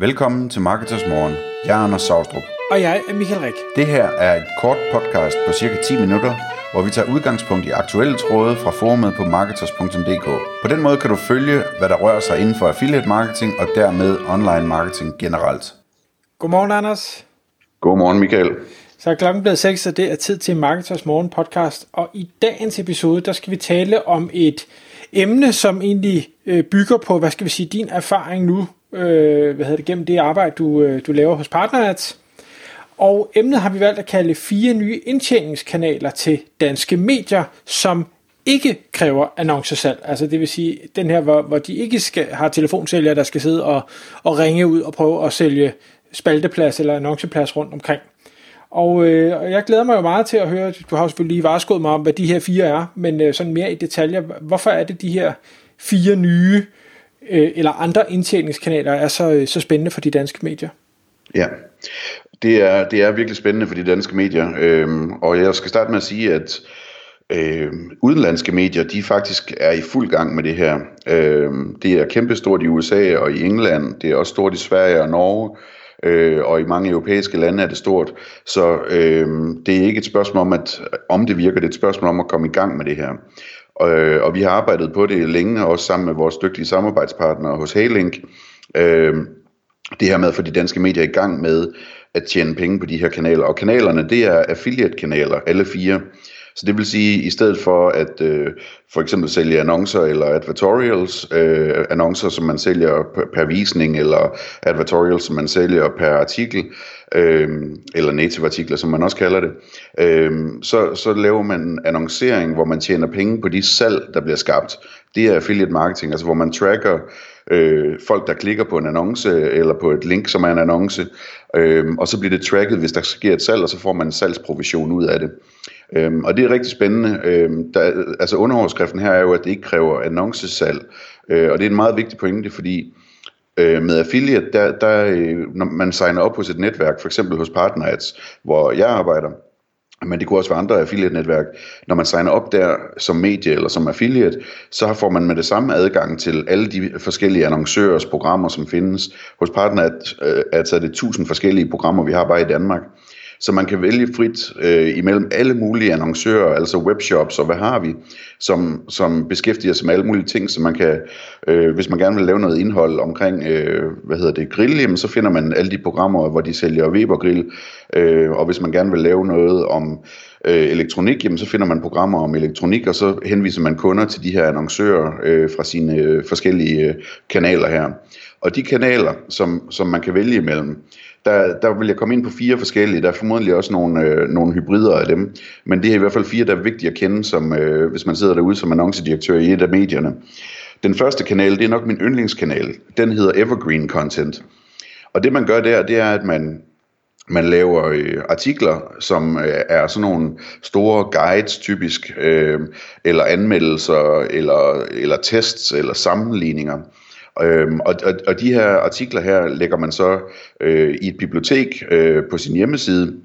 Velkommen til Marketers Morgen. Jeg er Anders Saustrup. Og jeg er Michael Rik. Det her er et kort podcast på cirka 10 minutter, hvor vi tager udgangspunkt i aktuelle tråde fra forumet på marketers.dk. På den måde kan du følge, hvad der rører sig inden for affiliate marketing og dermed online marketing generelt. Godmorgen, Anders. Godmorgen, Michael. Så er klokken blevet 6, og det er tid til Marketers Morgen podcast. Og i dagens episode, der skal vi tale om et emne, som egentlig øh, bygger på, hvad skal vi sige, din erfaring nu, øh, hvad hedder det, gennem det arbejde, du, øh, du laver hos PartnerAds. Og emnet har vi valgt at kalde fire nye indtjeningskanaler til danske medier, som ikke kræver annoncesalg. Altså det vil sige, den her, hvor, hvor de ikke skal, har telefonsælgere, der skal sidde og, og ringe ud og prøve at sælge spalteplads eller annonceplads rundt omkring. Og, øh, og jeg glæder mig jo meget til at høre, du har jo selvfølgelig lige vareskået mig om, hvad de her fire er, men øh, sådan mere i detaljer, hvorfor er det de her fire nye øh, øh, eller andre indtjeningskanaler er så, øh, så spændende for de danske medier? Ja, det er, det er virkelig spændende for de danske medier, øhm, og jeg skal starte med at sige, at øh, udenlandske medier, de faktisk er i fuld gang med det her. Øh, det er kæmpestort i USA og i England, det er også stort i Sverige og Norge, øh, og i mange europæiske lande er det stort. Så øh, det er ikke et spørgsmål om, at om det virker, det er et spørgsmål om at komme i gang med det her. Øh, og vi har arbejdet på det længe, også sammen med vores dygtige samarbejdspartnere hos Halink. Øh, det her med at få de danske medier i gang med at tjene penge på de her kanaler. Og kanalerne, det er affiliate-kanaler, alle fire. Så det vil sige, i stedet for at øh, for eksempel sælge annoncer eller advertorials, øh, annoncer som man sælger per visning, eller advertorials som man sælger per artikel, øh, eller native artikler som man også kalder det, øh, så, så laver man annoncering, hvor man tjener penge på de salg, der bliver skabt. Det er affiliate marketing, altså hvor man tracker øh, folk, der klikker på en annonce eller på et link, som er en annonce, øh, og så bliver det tracket, hvis der sker et salg, og så får man en salgsprovision ud af det. Øhm, og det er rigtig spændende. Øhm, der, altså underoverskriften her er jo, at det ikke kræver annoncesalg. Øh, og det er en meget vigtig pointe, fordi øh, med affiliate, der, der, øh, når man signer op hos et netværk, for eksempel hos PartnerAds, hvor jeg arbejder, men det kunne også være andre affiliate-netværk. Når man signer op der som medie eller som affiliate, så får man med det samme adgang til alle de forskellige annoncørers programmer, som findes. Hos PartnerAds øh, er det 1000 forskellige programmer, vi har bare i Danmark. Så man kan vælge frit øh, imellem alle mulige annoncører, altså webshops og hvad har vi, som, som beskæftiger sig med alle mulige ting, så man kan, øh, hvis man gerne vil lave noget indhold omkring, øh, hvad hedder det, grill, jamen, så finder man alle de programmer, hvor de sælger Weber Grill, øh, og hvis man gerne vil lave noget om øh, elektronik, jamen, så finder man programmer om elektronik, og så henviser man kunder til de her annoncører øh, fra sine øh, forskellige øh, kanaler her. Og de kanaler, som, som man kan vælge imellem, der, der vil jeg komme ind på fire forskellige. Der er formodentlig også nogle, øh, nogle hybrider af dem. Men det er i hvert fald fire, der er vigtige at kende, som, øh, hvis man sidder derude som annoncedirektør i et af medierne. Den første kanal, det er nok min yndlingskanal. Den hedder Evergreen Content. Og det man gør der, det er, at man, man laver øh, artikler, som øh, er sådan nogle store guides typisk, øh, eller anmeldelser, eller, eller tests, eller sammenligninger. Øhm, og, og, og de her artikler her lægger man så øh, i et bibliotek øh, på sin hjemmeside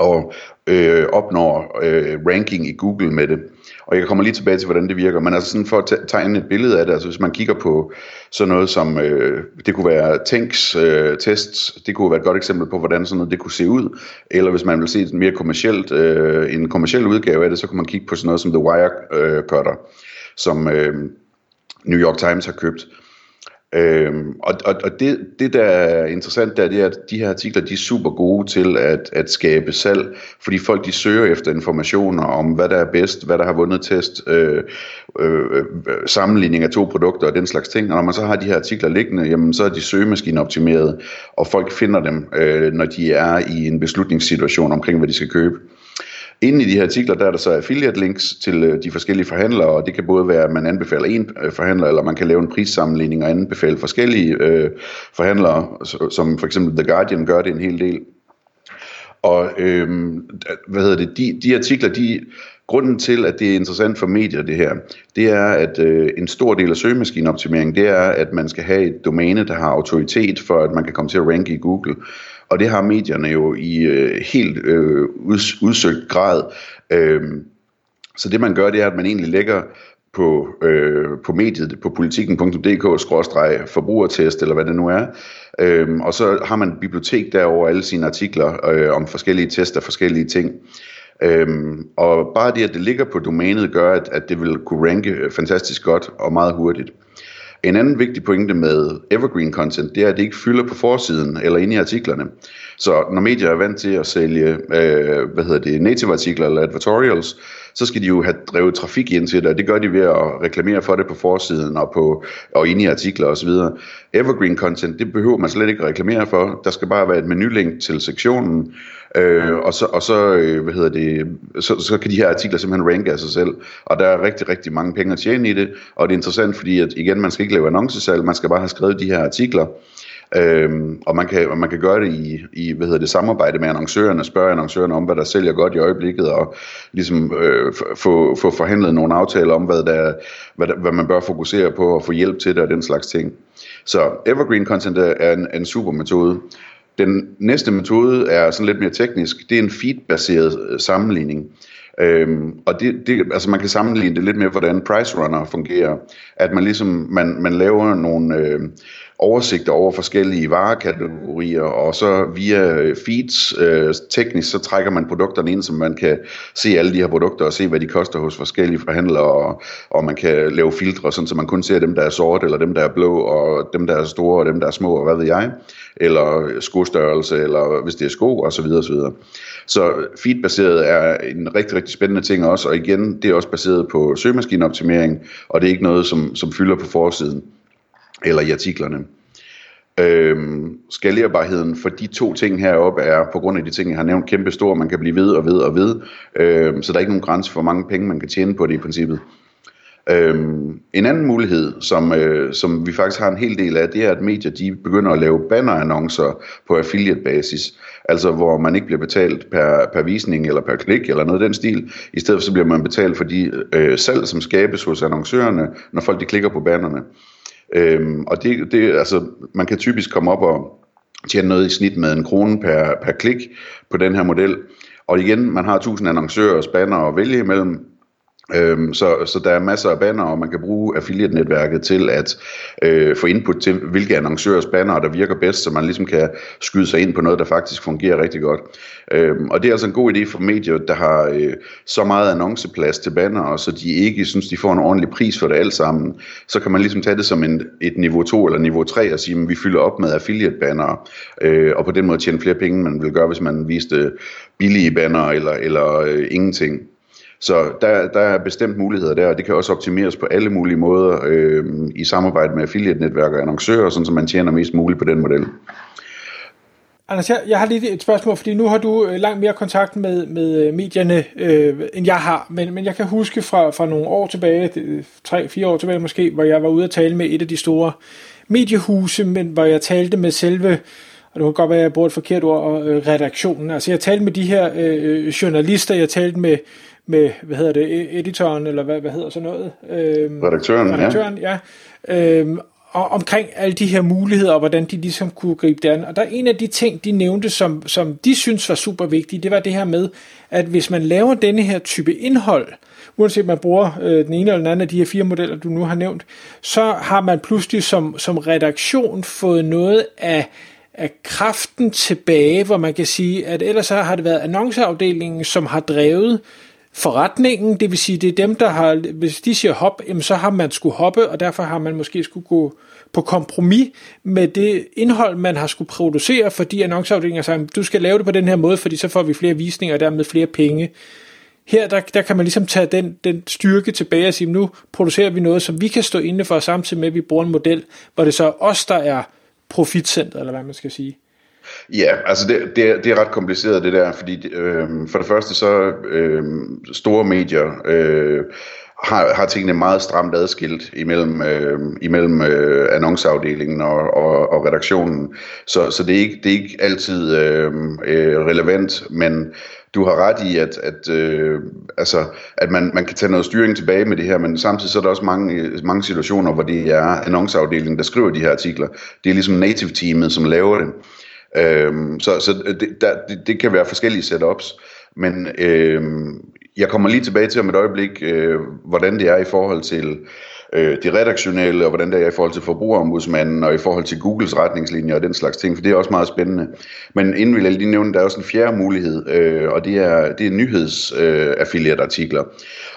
og øh, opnår øh, ranking i Google med det. Og jeg kommer lige tilbage til, hvordan det virker, men altså sådan for at tegne et billede af det, altså hvis man kigger på sådan noget som, øh, det kunne være Tanks øh, tests, det kunne være et godt eksempel på, hvordan sådan noget det kunne se ud, eller hvis man vil se et mere kommercielt, øh, en kommersiel udgave af det, så kan man kigge på sådan noget som The Wire øh, Cutter, som øh, New York Times har købt. Øhm, og og, og det, det, der er interessant, der, det er, at de her artikler de er super gode til at, at skabe salg, fordi folk de søger efter informationer om, hvad der er bedst, hvad der har vundet test, øh, øh, sammenligning af to produkter og den slags ting. Og når man så har de her artikler liggende, jamen, så er de søgemaskineoptimeret, og folk finder dem, øh, når de er i en beslutningssituation omkring, hvad de skal købe. Inden i de her artikler, der er der så affiliate links til øh, de forskellige forhandlere, og det kan både være, at man anbefaler en øh, forhandler, eller man kan lave en prissammenligning og anbefale forskellige øh, forhandlere, som for eksempel The Guardian gør det en hel del. Og øh, hvad hedder det, de, de artikler, de, grunden til, at det er interessant for medier det her, det er, at øh, en stor del af søgemaskineoptimering, det er, at man skal have et domæne, der har autoritet, for at man kan komme til at ranke i Google. Og det har medierne jo i øh, helt øh, udsøgt grad. Øh, så det man gør, det er, at man egentlig lægger på, øh, på mediet, på politikken.dk-forbrugertest, eller hvad det nu er. Øhm, og så har man et bibliotek derover alle sine artikler øh, om forskellige tester, forskellige ting. Øhm, og bare det, at det ligger på domænet, gør, at, at det vil kunne ranke fantastisk godt og meget hurtigt. En anden vigtig pointe med evergreen content, det er, at det ikke fylder på forsiden eller inde i artiklerne. Så når medier er vant til at sælge, øh, hvad hedder det, native artikler eller advertorials, så skal de jo have drevet trafik ind til det, og det gør de ved at reklamere for det på forsiden og, på, og inde i artikler osv. Evergreen content, det behøver man slet ikke reklamere for. Der skal bare være et menulink til sektionen, øh, og så, og så, øh, hvad hedder det, så, så kan de her artikler simpelthen ranke af sig selv. Og der er rigtig, rigtig mange penge at tjene i det, og det er interessant, fordi at, igen, man skal ikke lave annoncesalg, man skal bare have skrevet de her artikler, Øhm, og man kan, man kan gøre det i, i hvad hedder det, samarbejde med annoncørerne, spørge annoncørerne om, hvad der sælger godt i øjeblikket, og ligesom øh, få, få forhandlet nogle aftaler om, hvad, der, hvad, der, hvad man bør fokusere på, og få hjælp til det og den slags ting. Så evergreen content er en, en super metode. Den næste metode er sådan lidt mere teknisk. Det er en feed-baseret øh, sammenligning. Øhm, og det, det, altså man kan sammenligne det lidt med, hvordan Price Runner fungerer. At man ligesom, man, man laver nogle, øh, oversigter over forskellige varekategorier, og så via feeds øh, teknisk, så trækker man produkterne ind, så man kan se alle de her produkter og se, hvad de koster hos forskellige forhandlere, og, og man kan lave filtre, sådan, så man kun ser dem, der er sorte, eller dem, der er blå, og dem, der er store, og dem, der er små, og hvad ved jeg, eller skostørrelse, eller hvis det er sko, og så videre, og så videre. Så feedbaseret er en rigtig, rigtig spændende ting også, og igen, det er også baseret på søgemaskineoptimering, og det er ikke noget, som, som fylder på forsiden eller i artiklerne. Øhm, skalerbarheden for de to ting heroppe er på grund af de ting, jeg har nævnt, kæmpe stor. Man kan blive ved og ved og ved. Øhm, så der er ikke nogen grænse for, hvor mange penge man kan tjene på det i princippet. Øhm, en anden mulighed, som, øh, som vi faktisk har en hel del af, det er, at medier de begynder at lave bannerannoncer på affiliate-basis. Altså hvor man ikke bliver betalt per, per visning eller per klik eller noget af den stil. I stedet for så bliver man betalt for de øh, salg, som skabes hos annoncørerne, når folk de klikker på bannerne. Øhm, og det, det, altså, man kan typisk komme op og tjene noget i snit med en krone per, per klik på den her model. Og igen, man har 1000 annoncører og spanner at vælge imellem, Øhm, så, så der er masser af banner, og man kan bruge affiliate-netværket til at øh, få input til, hvilke annoncørers banner, der virker bedst, så man ligesom kan skyde sig ind på noget, der faktisk fungerer rigtig godt. Øhm, og det er altså en god idé for medier, der har øh, så meget annonceplads til banner, og så de ikke synes, de får en ordentlig pris for det alt sammen. Så kan man ligesom tage det som en, et niveau 2 eller niveau 3 og sige, at vi fylder op med affiliate-banner, øh, og på den måde tjene flere penge, man vil gøre, hvis man viste billige banner eller, eller øh, ingenting. Så der, der er bestemt muligheder der, og det kan også optimeres på alle mulige måder øh, i samarbejde med affiliate-netværk og annoncører, sådan så man tjener mest muligt på den model. Anders, jeg, jeg har lige et spørgsmål, fordi nu har du øh, langt mere kontakt med, med øh, medierne, øh, end jeg har, men, men jeg kan huske fra, fra nogle år tilbage, tre-fire år tilbage måske, hvor jeg var ude at tale med et af de store mediehuse, men hvor jeg talte med selve og det kan godt være, at jeg bruger et forkert ord, øh, redaktionen. Altså jeg talte med de her øh, øh journalister, jeg talte med med, hvad hedder det, e- editoren, eller hvad, hvad hedder sådan noget? Øhm, redaktøren, redaktøren, ja. ja. Øhm, og omkring alle de her muligheder, og hvordan de ligesom kunne gribe det an. Og der er en af de ting, de nævnte, som, som de synes var super vigtige, det var det her med, at hvis man laver denne her type indhold, uanset man bruger øh, den ene eller den anden af de her fire modeller, du nu har nævnt, så har man pludselig som, som redaktion fået noget af, af kraften tilbage, hvor man kan sige, at ellers så har det været annonceafdelingen, som har drevet forretningen, det vil sige, det er dem, der har, hvis de siger hop, jamen, så har man skulle hoppe, og derfor har man måske skulle gå på kompromis med det indhold, man har skulle producere, fordi annonceafdelingen siger, du skal lave det på den her måde, fordi så får vi flere visninger, og dermed flere penge. Her der, der kan man ligesom tage den, den styrke tilbage og sige, nu producerer vi noget, som vi kan stå inde for, samtidig med, at vi bruger en model, hvor det så er os, der er profitcenter, eller hvad man skal sige. Ja, altså det, det, er, det er ret kompliceret det der, fordi øh, for det første så øh, store medier øh, har, har tingene meget stramt adskilt imellem, øh, imellem øh, annonceafdelingen og, og, og redaktionen, så, så det, er ikke, det er ikke altid øh, øh, relevant, men du har ret i, at, at, øh, altså, at man, man kan tage noget styring tilbage med det her, men samtidig så er der også mange, mange situationer, hvor det er annonceafdelingen, der skriver de her artikler. Det er ligesom native-teamet, som laver det. Øhm, så så det, der, det, det kan være forskellige setups, men øhm, jeg kommer lige tilbage til om et øjeblik, øh, hvordan det er i forhold til øh, de redaktionelle, og hvordan det er i forhold til forbrugerombudsmanden, og i forhold til Googles retningslinjer og den slags ting, for det er også meget spændende. Men inden vi lige nævne, der er også en fjerde mulighed, øh, og det er, det er nyhedsaffiliate-artikler.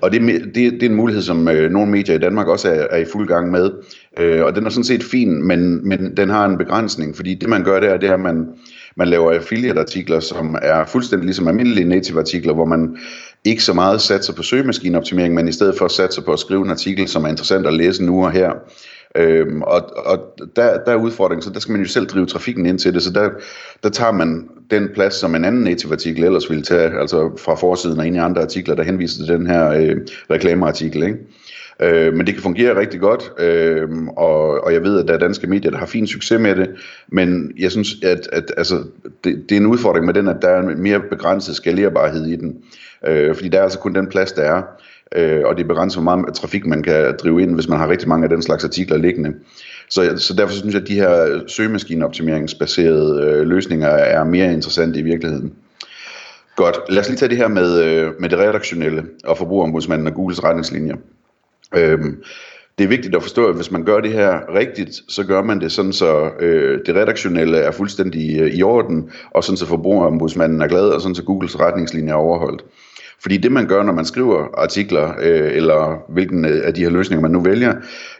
og det, det, det er en mulighed, som øh, nogle medier i Danmark også er, er i fuld gang med, øh, og den er sådan set fin, men, men den har en begrænsning, fordi det man gør der, det er, at man, man laver affiliate-artikler, som er fuldstændig ligesom almindelige native-artikler, hvor man ikke så meget satser på søgemaskineoptimering, men i stedet for satser på at skrive en artikel, som er interessant at læse nu og her. Øhm, og og der, der er udfordringen, så der skal man jo selv drive trafikken ind til det, så der, der tager man den plads, som en anden native artikel ellers ville tage, altså fra forsiden og ind i andre artikler, der henviser til den her øh, reklameartikel. Ikke? Øh, men det kan fungere rigtig godt, øh, og, og jeg ved, at der er danske medier, der har fin succes med det, men jeg synes, at, at altså, det, det er en udfordring med den, at der er en mere begrænset skalerbarhed i den. Øh, fordi der er altså kun den plads, der er, øh, og det er begrænset, hvor meget trafik man kan drive ind, hvis man har rigtig mange af den slags artikler liggende. Så, så derfor synes jeg, at de her søgemaskineoptimeringsbaserede øh, løsninger er mere interessante i virkeligheden. Godt, lad os lige tage det her med, øh, med det redaktionelle og forbrugerombudsmanden og Googles retningslinjer. Øhm, det er vigtigt at forstå, at hvis man gør det her rigtigt, så gør man det sådan, så øh, det redaktionelle er fuldstændig øh, i orden, og sådan så forbrugerombudsmanden er glad, og sådan så Googles retningslinjer er overholdt. Fordi det man gør, når man skriver artikler, øh, eller hvilken øh, af de her løsninger man nu vælger,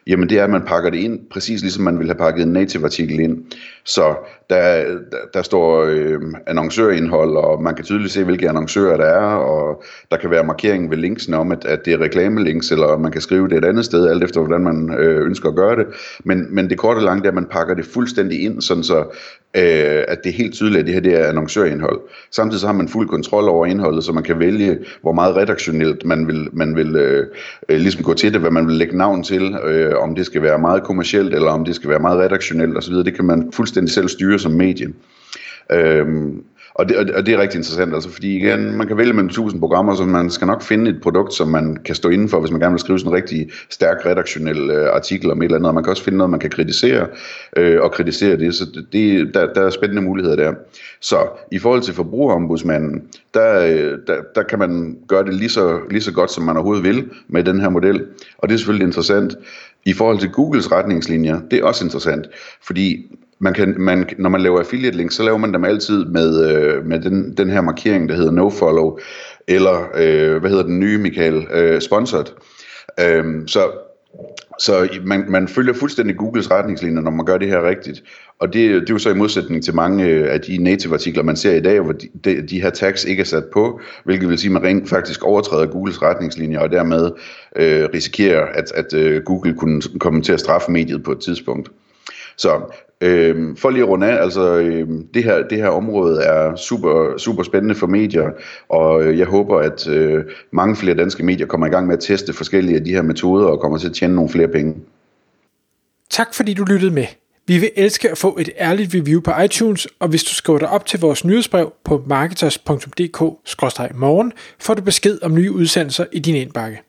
jamen det er, at man pakker det ind, præcis ligesom man ville have pakket en native artikel ind. Så der, der, der står øh, annoncørindhold, og man kan tydeligt se, hvilke annoncører der er, og der kan være markering ved linksene om, at, at det er reklamelinks, eller man kan skrive det et andet sted, alt efter hvordan man øh, ønsker at gøre det. Men, men det korte og lange er, at man pakker det fuldstændig ind, sådan så øh, at det er helt tydeligt, at det her det er annoncørindhold. Samtidig så har man fuld kontrol over indholdet, så man kan vælge, hvor meget redaktionelt man vil, man vil øh, øh, ligesom gå til det, hvad man vil lægge navn til, øh, om det skal være meget kommercielt, eller om det skal være meget redaktionelt osv. Det kan man fuldstændig selv styre som medie. Øhm, og det, og det er rigtig interessant, altså, fordi igen, man kan vælge mellem 1000 programmer, så man skal nok finde et produkt, som man kan stå inden for, hvis man gerne vil skrive sådan en rigtig stærk redaktionel øh, artikel om et eller andet, og man kan også finde noget, man kan kritisere, øh, og kritisere det, så det, der, der er spændende muligheder der. Så i forhold til forbrugerombudsmanden, der, øh, der, der kan man gøre det lige så, lige så godt, som man overhovedet vil med den her model, og det er selvfølgelig interessant. I forhold til Googles retningslinjer, det er også interessant, fordi man kan, man, når man laver affiliate links, så laver man dem altid med, øh, med den, den her markering, der hedder nofollow, eller øh, hvad hedder den nye, Michael, øh, sponsored. Øh, så så man, man følger fuldstændig Googles retningslinjer, når man gør det her rigtigt. Og det, det er jo så i modsætning til mange øh, af de native artikler, man ser i dag, hvor de, de, de her tags ikke er sat på, hvilket vil sige, at man rent faktisk overtræder Googles retningslinjer, og dermed øh, risikerer, at, at øh, Google kunne komme til at straffe mediet på et tidspunkt. Så Øhm, for lige at runde af, altså øhm, det, her, det her område er super, super spændende for medier, og øh, jeg håber, at øh, mange flere danske medier kommer i gang med at teste forskellige af de her metoder og kommer til at tjene nogle flere penge. Tak fordi du lyttede med. Vi vil elske at få et ærligt review på iTunes, og hvis du skriver dig op til vores nyhedsbrev på marketers.dk-morgen, får du besked om nye udsendelser i din indbakke.